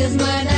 is mine.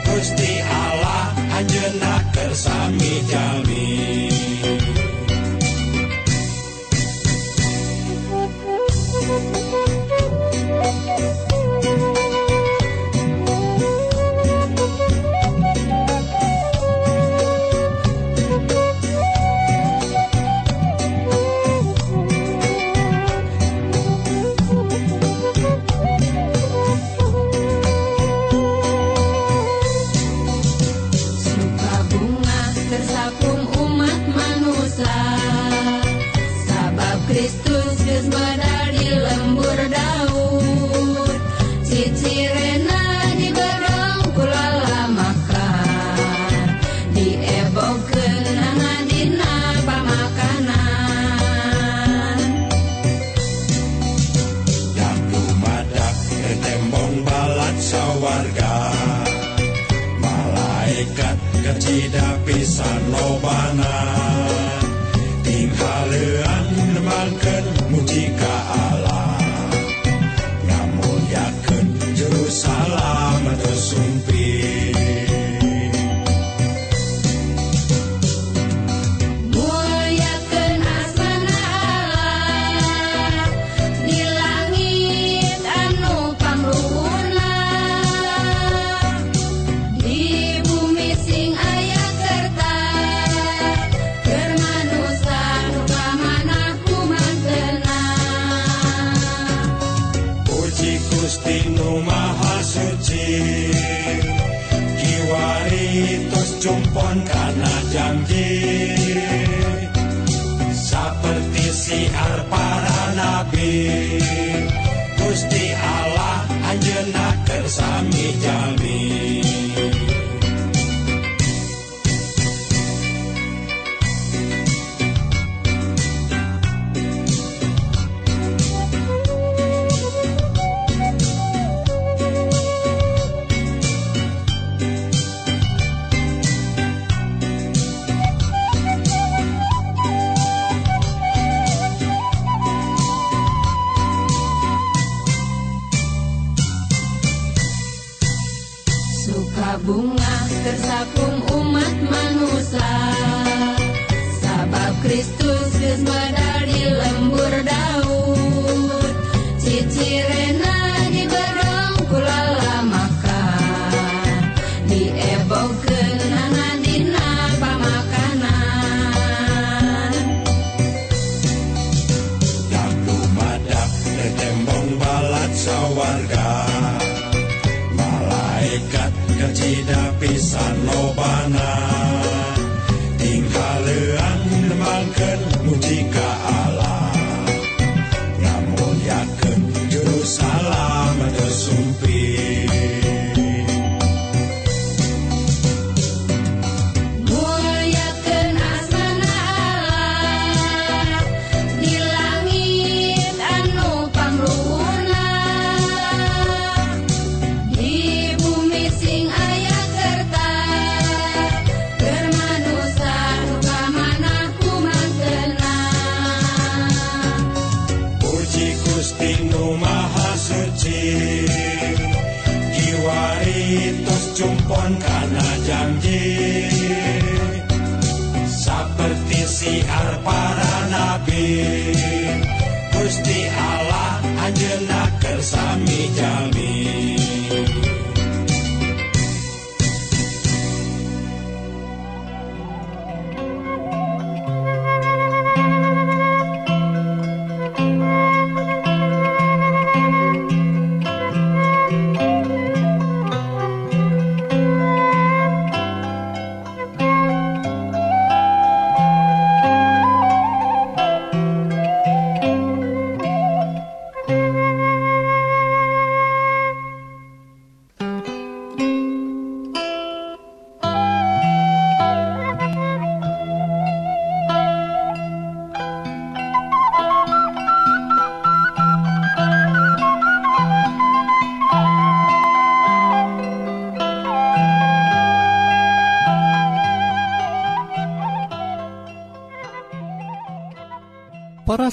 Gusti Allah anjena kersami jami tersakum umat manusia. Sabab Kristus gesbar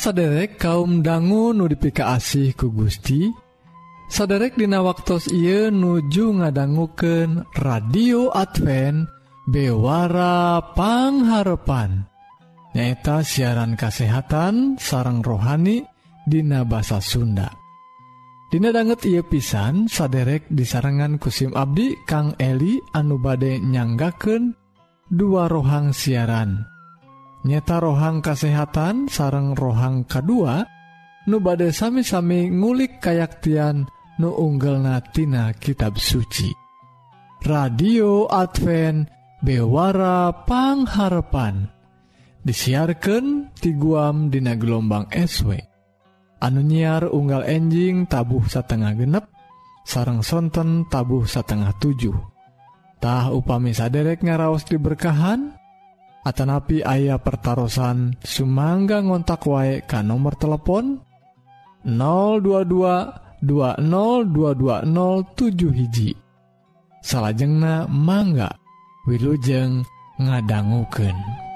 saderek kaum dangu nudipika asih ku Gusti saderek dina waktutos Ieu nuju ngadangguken radio Advent bewarapangharepan nyaeta siaran kasehatan sarang rohani Dina bahasa Sunda. Dina banget ia pisan saderek disarangan kusim Abdi Kang Eli anu bade nyanggaken dua rohang siaran. nyata rohang kesehatan sareng rohang kedua nu badai sami-sami ngulik kayaktian nu unggel natina kitab suci. Radio Advent bewara pangharapan. Disiarkan ti guam dina gelombang SW anu nyiar unggal enjing tabuh satengah genep sarang sonten tabuh satengah 7 tah upami saderek ngaraos diberkahan Atanapi ayah pertaran Sumangga ngontak wae ka nomor telepon 022 202207 hiji salahjengna mangga Wilujeng ngadangguken.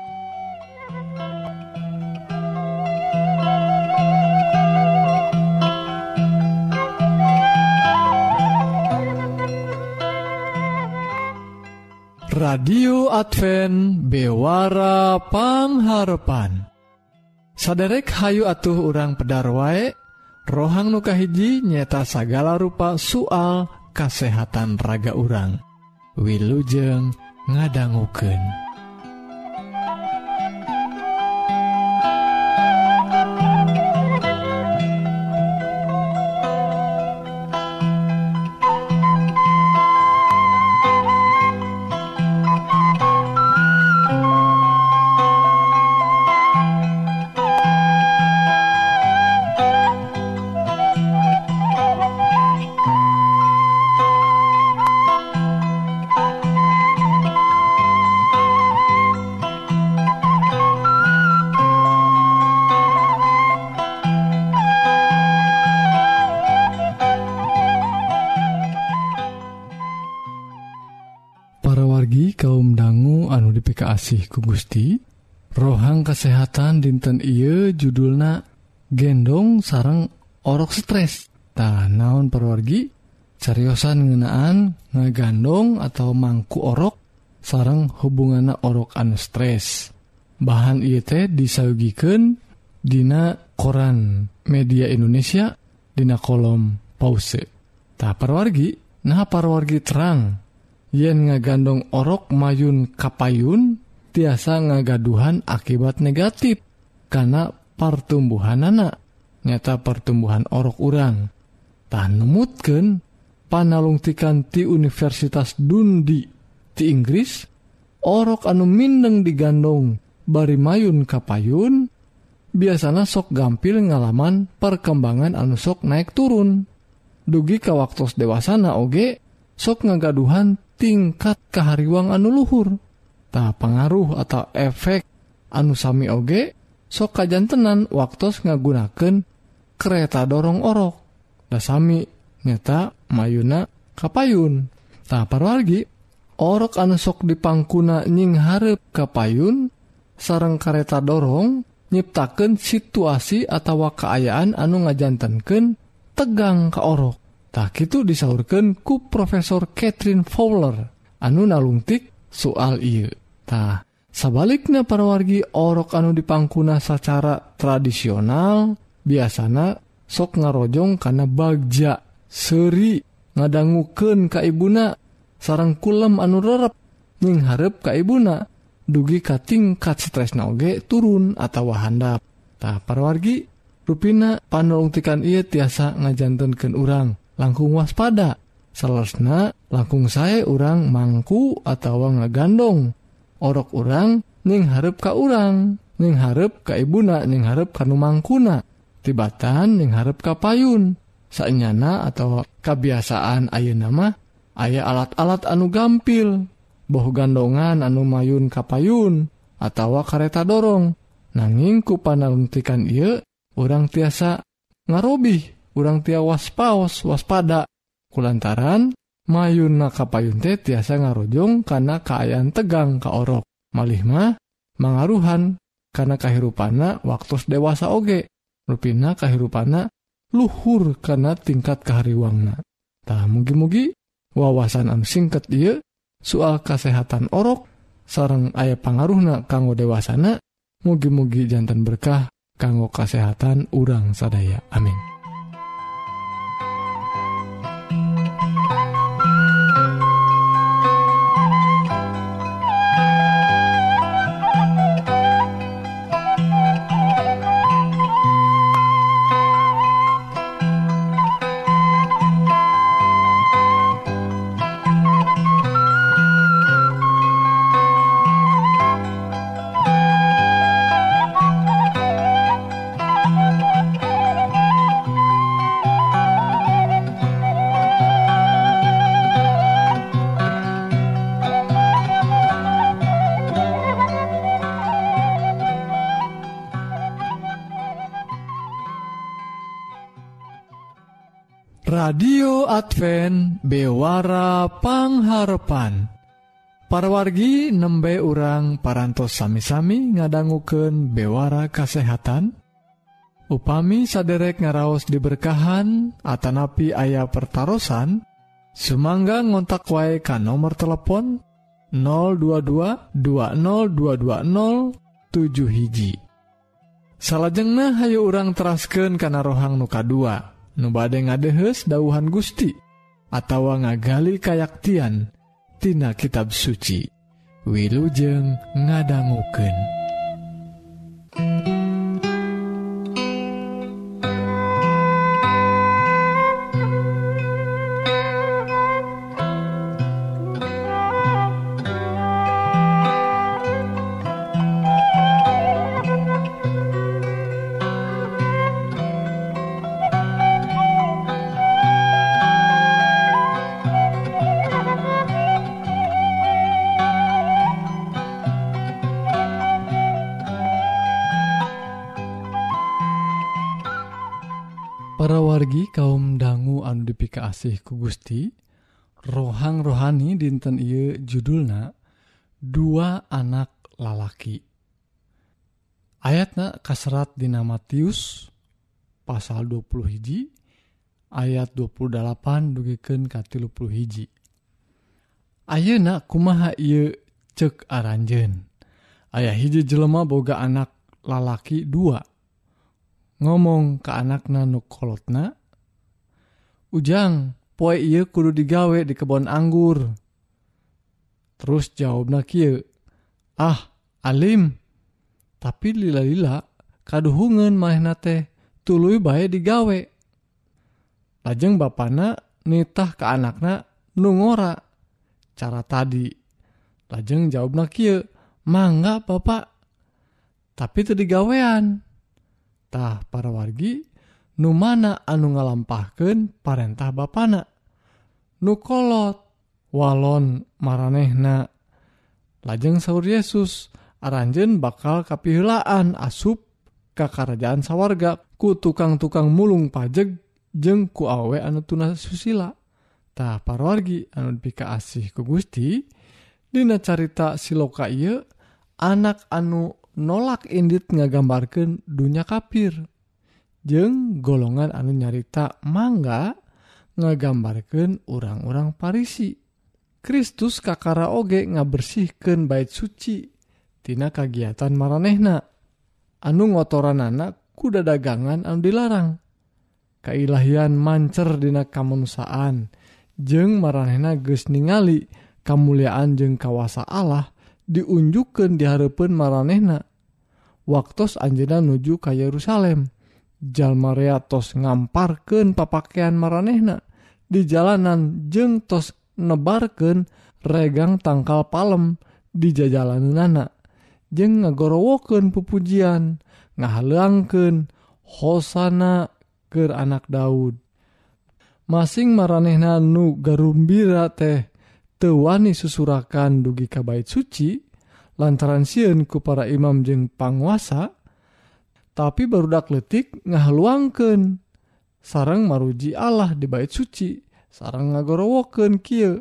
radio Advent bewara pangharapan saderek Hayu atuh urang pedar waek rohang nukahiji nyata sagala rupa soal kesehatan raga urang. Wilujeng ngadangguken ku Gusti rohang kesehatan dinten Iye judulna gendong sarang orok stres. Tah naon perwargi? Cariosan ngenaan ngagandong atau mangku orok sarang hubungan orok anu stres. Bahan IT disaugiken Dina koran media Indonesia Dina kolom pause. Tak perwargi nah parwargi terang. Yen ngagandong orok mayun kapayun tiasa ngagaduhan akibat negatif karena pertumbuhan anak nyata pertumbuhan orok urang. Tan nemutken panalungtikan ti Universitas Dundi ti Inggris orok anu mindeng digandong bari mayun kapayun biasanya sok gampil ngalaman perkembangan anu sok naik turun. Dugi ka waktu dewasana oge sok ngagaduhan tingkat kehariwang anu luhur. Nah, pengaruh atau efek anusami oge sok kajantenan waktu ngagunaken kereta dorong orok. Dasami nyata mayuna kapayun. Tak nah, parwargi orok anu sok dipangkuna nying harep kapayun sarang kereta dorong nyiptakan situasi atau keayaan anu ngajantankan tegang ke orok. Tak itu disaurkan ku Profesor Catherine Fowler anu nalungtik soal iya Tah sebaliknya parwargi orok anu dipangkuna secara tradisional biasanya sok ngarojong karena bagja seri ngadangguken kaibuna sarang kulem anu rerep nying Ka kaibuna dugi ka tingkat stres naoge turun atau handap. Tak parwargi ruina panolongtikan ia tiasa ngajantenken urang langkung waspada selesna langkung saya orang mangku atau ngagandong. orok orang ning harap ka urang ning harap ka ibuna ning harap kanu mangkuna tibatan ning harap ka payun. Saenyana atau kebiasaan ayeuna nama aya alat-alat anu gampil. Boh gandongan anu mayun kapayun atau kareta dorong. Nanging ku panaluntikan ia orang tiasa ngarobih orang tia waspaos waspada kulantaran mayun na kapayun teh tiasa ngarojong karena keayaan tegang ka orok. Malih mah mangaruhan karena kahirupana waktu dewasa oge. Rupina kahirupana luhur karena tingkat kehariwangna tah mugi-mugi wawasan anu singkat dia soal kesehatan orok sarang ayah pangaruhna kanggo dewasana mugi-mugi jantan berkah kanggo kesehatan urang sadaya. Amin Advent bewarapangharpan parwargi nembe urang parantos sami-sami ngadangguken bewara kasehatan. Upami saderek ngaraos diberkahan Atanapi ayah pertaran Sumangga ngontak wae ka nomor telepon 022 20220 7 hiji. Salajengnah hayu urang terasken kana rohang nuka 2 nubade ngadehes dauhan Gusti. atawa ngagali kayaktian tina kitab suci. Wilujeng ngadangguken kasih ku Gusti rohang rohani dinten ieu judulna dua anak lalaki. Ayatna kasrat dina Matius pasal 20 hiji ayat 28 dugiken ka 30 hiji. Ayeuna kumaha ieu cek aranjen ayah hiji jelema boga anak lalaki dua. Ngomong ke anakna nukolotna ujang poe ieu kudu digawe di kebon anggur. Terus jawabna kieu ah alim tapi lila-lila kaduhungan manehna teh tuluy bae digawe. Lajeng bapana nitah ke anakna nu ngora. Cara tadi lajeng jawabna kieu mangga bapak tapi teu digawean. Tah para wargi nu mana anu ngalampahkeun parentah bana nukolot walon maranehna. Lajeng saur Yesus aranjen bakal kapihelaan asup ka kerajaan sawarga. Ku tukang-tukang mulung pajeg jeng ku awe anu tuna susila. Susilatah parwargi anu pika asih ku Gusti. Dina carita siloka ieu anak anu nolak indit ngagambarkeun dunya kafir jeng golongan anu nyarita mangga ngagambarkeun orang-orang Parisi. Kristus kakara oge ngabersihkeun bait suci tina kagiatan maranehna. Anu ngotoran anak kuda dagangan anu dilarang. Kailahian mancer dina kamunsaan jeng maranehna geus ningali kamuliaan jeng kawasa Allah diunjukkan hareupeun maranehna. Waktos anjena nuju ka Yerusalem. jalmarea tos ngamparken papakaian maranehna. Di jalanan jeng tos nebarken regang tangkal palem di jajalan nana jeng ngagorowoken pupujian ngahalangken hosana ke anak Daud. Masing maranehna nu garumbira teh tewani susurakan dugi kabait suci lantaran sieun ku para imam jeng panguasa tapi barudak letik ngahaluangken sarang maruji Allah di bait suci sarang ngagorowoken kieu.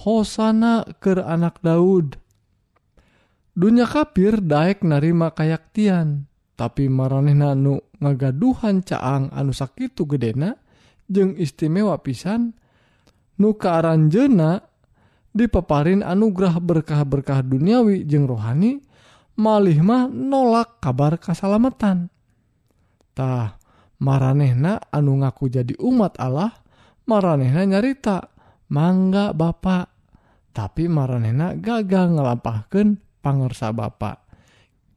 Hosana ke anak Daud. Dunya kafir Daek narima kayaktian tapi maraneh nanu ngagaduhan caang anu sakitu gedena jeung istimewa pisan. Nukaaran jena dipaparin anugerah berkah-berkah duniawi jeung rohani malih mah nolak kabar kesalamatan.tah maranehna anu ngaku jadi umat Allah maranehna nyarita mangga Bapak tapi maranehna gagal ngelampahkan pangersa Bapak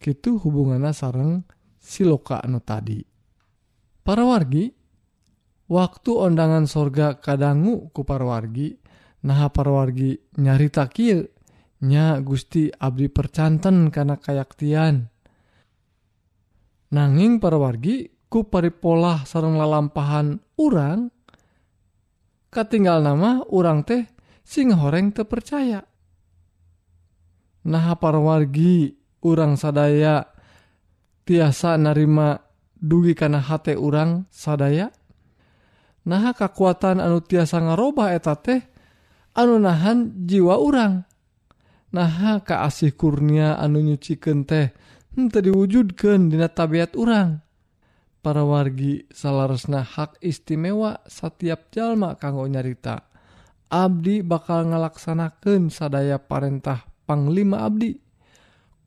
gitu hubungannya sareng siloka anu tadi. Para wargi waktu ondangan sorga kadanggu ku parwargi nah parwargi nyarita kill nya Gusti Abdi percanten karena kayaktian. Nanging perwargi ku paripolah sarung lalampahan urang katinggal nama urang teh sing horeng terpercaya nah parwargi urang sadaya tiasa narima dugi karena hate urang sadaya? Nah kekuatan anu tiasa ngaroba eta teh anu nahan jiwa urang. nah Kaasih kurnia anu nyuciken teh tadi diwujudkan dina tabiat urang. Para wargi salaresna hak istimewa setiap jalma kanggo nyarita. Abdi bakal ngalaksanakan sadaya parentah Panglima Abdi.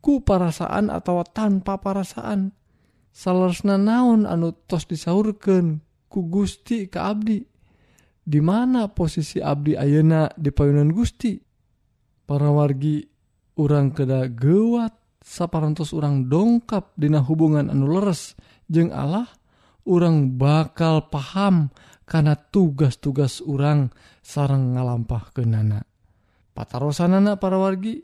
Ku parasaan atau tanpa parasaan. Salaresna naon anu tos disaurkan ku Gusti ke Abdi? Di mana posisi Abdi Ayeuna di payunan Gusti? para wargi urang keda gewat saparantos orang dongkap dina hubungan anu leres jeung Allah orang bakal paham karena tugas-tugas orang sarang ngalampah ke nana patarosanana para wargi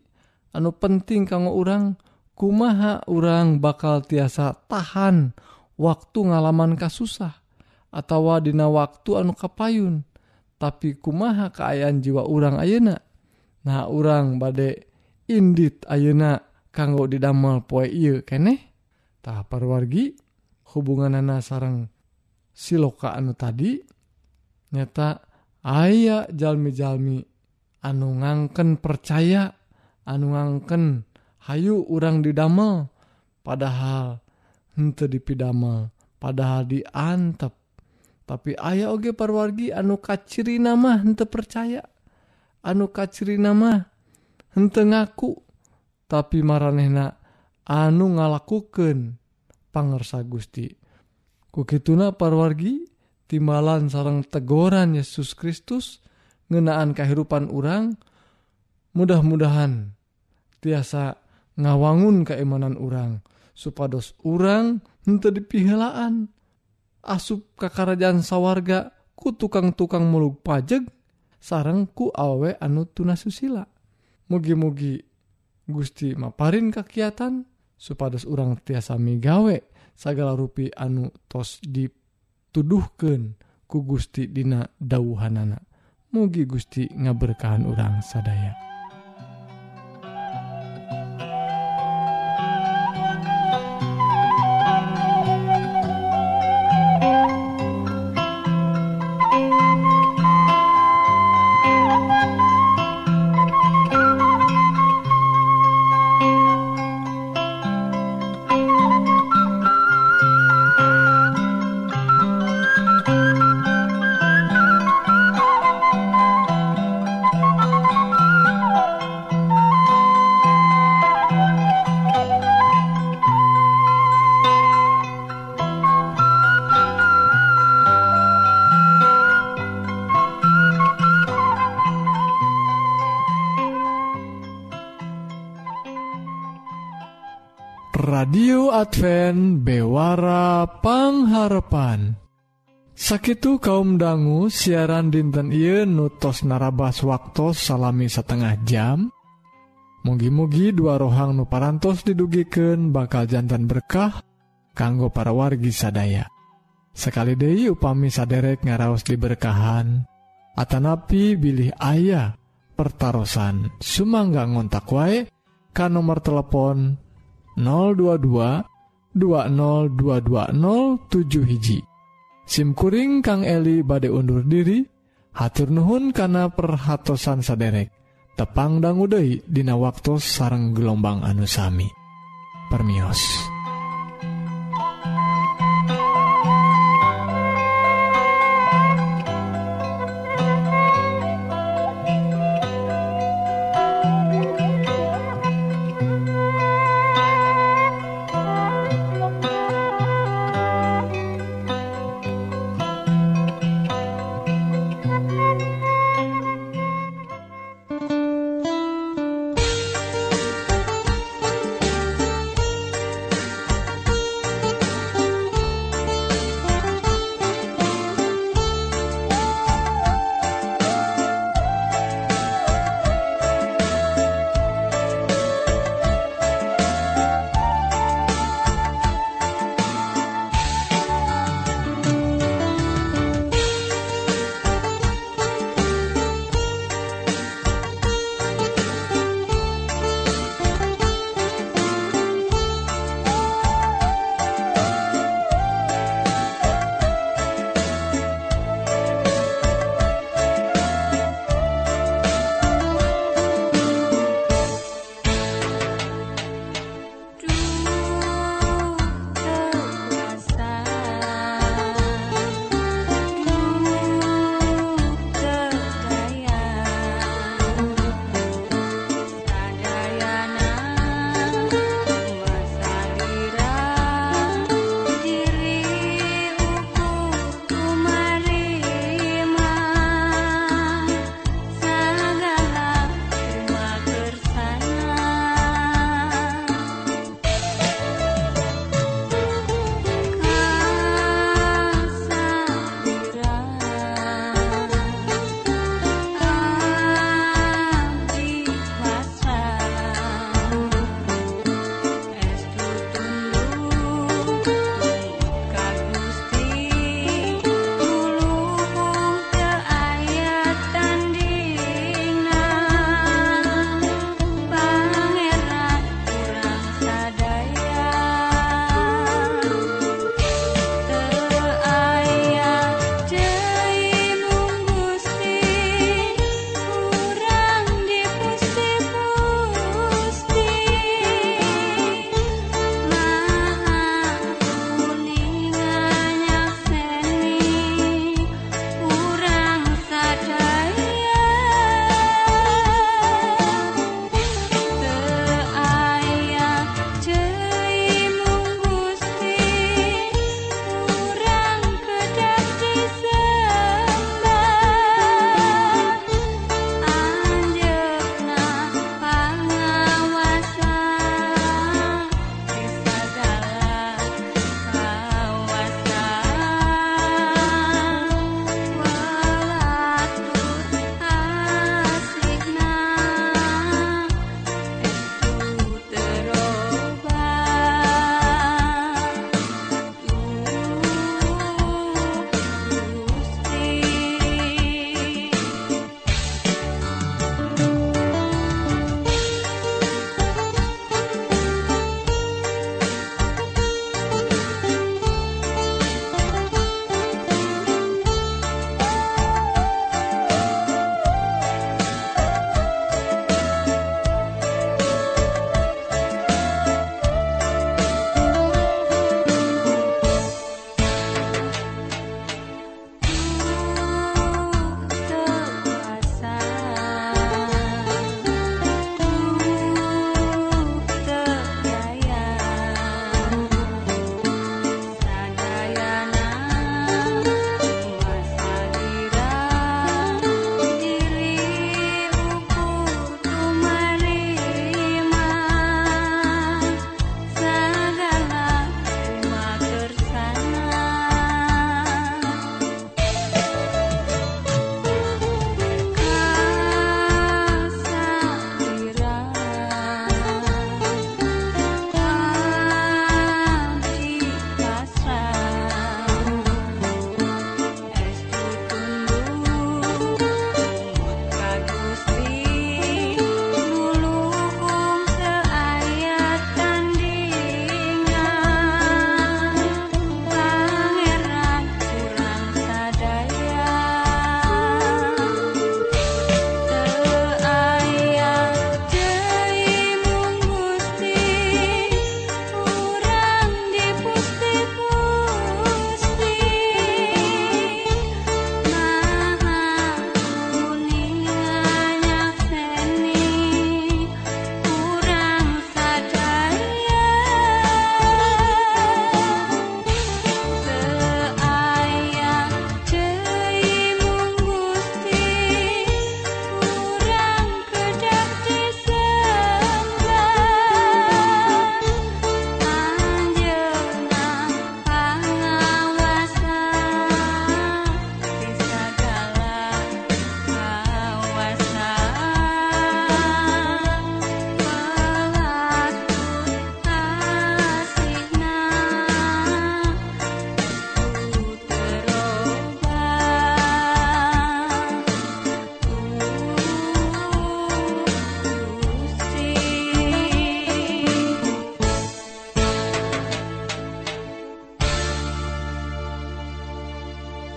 anu penting kanggo orang kumaha orang bakal tiasa tahan waktu ngalaman kasusah atau dina waktu anu kapayun tapi kumaha keayaan jiwa orang ayeuna? Nah orang badai indit ayeuna kanggo didamel poe ieu keneh. Tah parwargi hubunganana sarang siloka anu tadi nyata aya jalmi-jalmi anu ngangken percaya anu ngangken hayu urang didamel padahal henteu dipidamel padahal diantep tapi ayah oge parwargi anu kaciri nama henteu percaya anu kaciri nama hente ngaku tapi maranehna anu ngalakukan pangersa Gusti. Kukituna parwargi timalan sarang tegoran Yesus Kristus ngenaan kehidupan orang mudah-mudahan tiasa ngawangun keimanan orang supados orang hente dipihelaan. Asup ke kerajaan sawarga ku tukang-tukang muluk pajeg sarangku awe anu tuna susila. Mugi-mugi Gusti maparin kakiatan supados urang tiasa migawe segala rupi anu tos dituduhkan ku Gusti Dina dauhanana mugi Gusti ngaberkahan urang sadaya. Advent bewara pangharepan Sakitu kaum dangu siaran dinten I nutos narabas waktu salami setengah jam. Mugi-mugi dua rohang nuparantos didugiken bakal jantan berkah kanggo para wargi sadaya. Sekali Dei upami saderek ngaraos diberkahan Atanapi bilih ayah pertaran Sumangga ngontak wae kan nomor telepon 022 202207 hiji. SIMkuring Kang Eli badai undur diri hatur Nuhun kana perhatosan saderek tepang dangguude dina waktu sarang gelombang anusami permios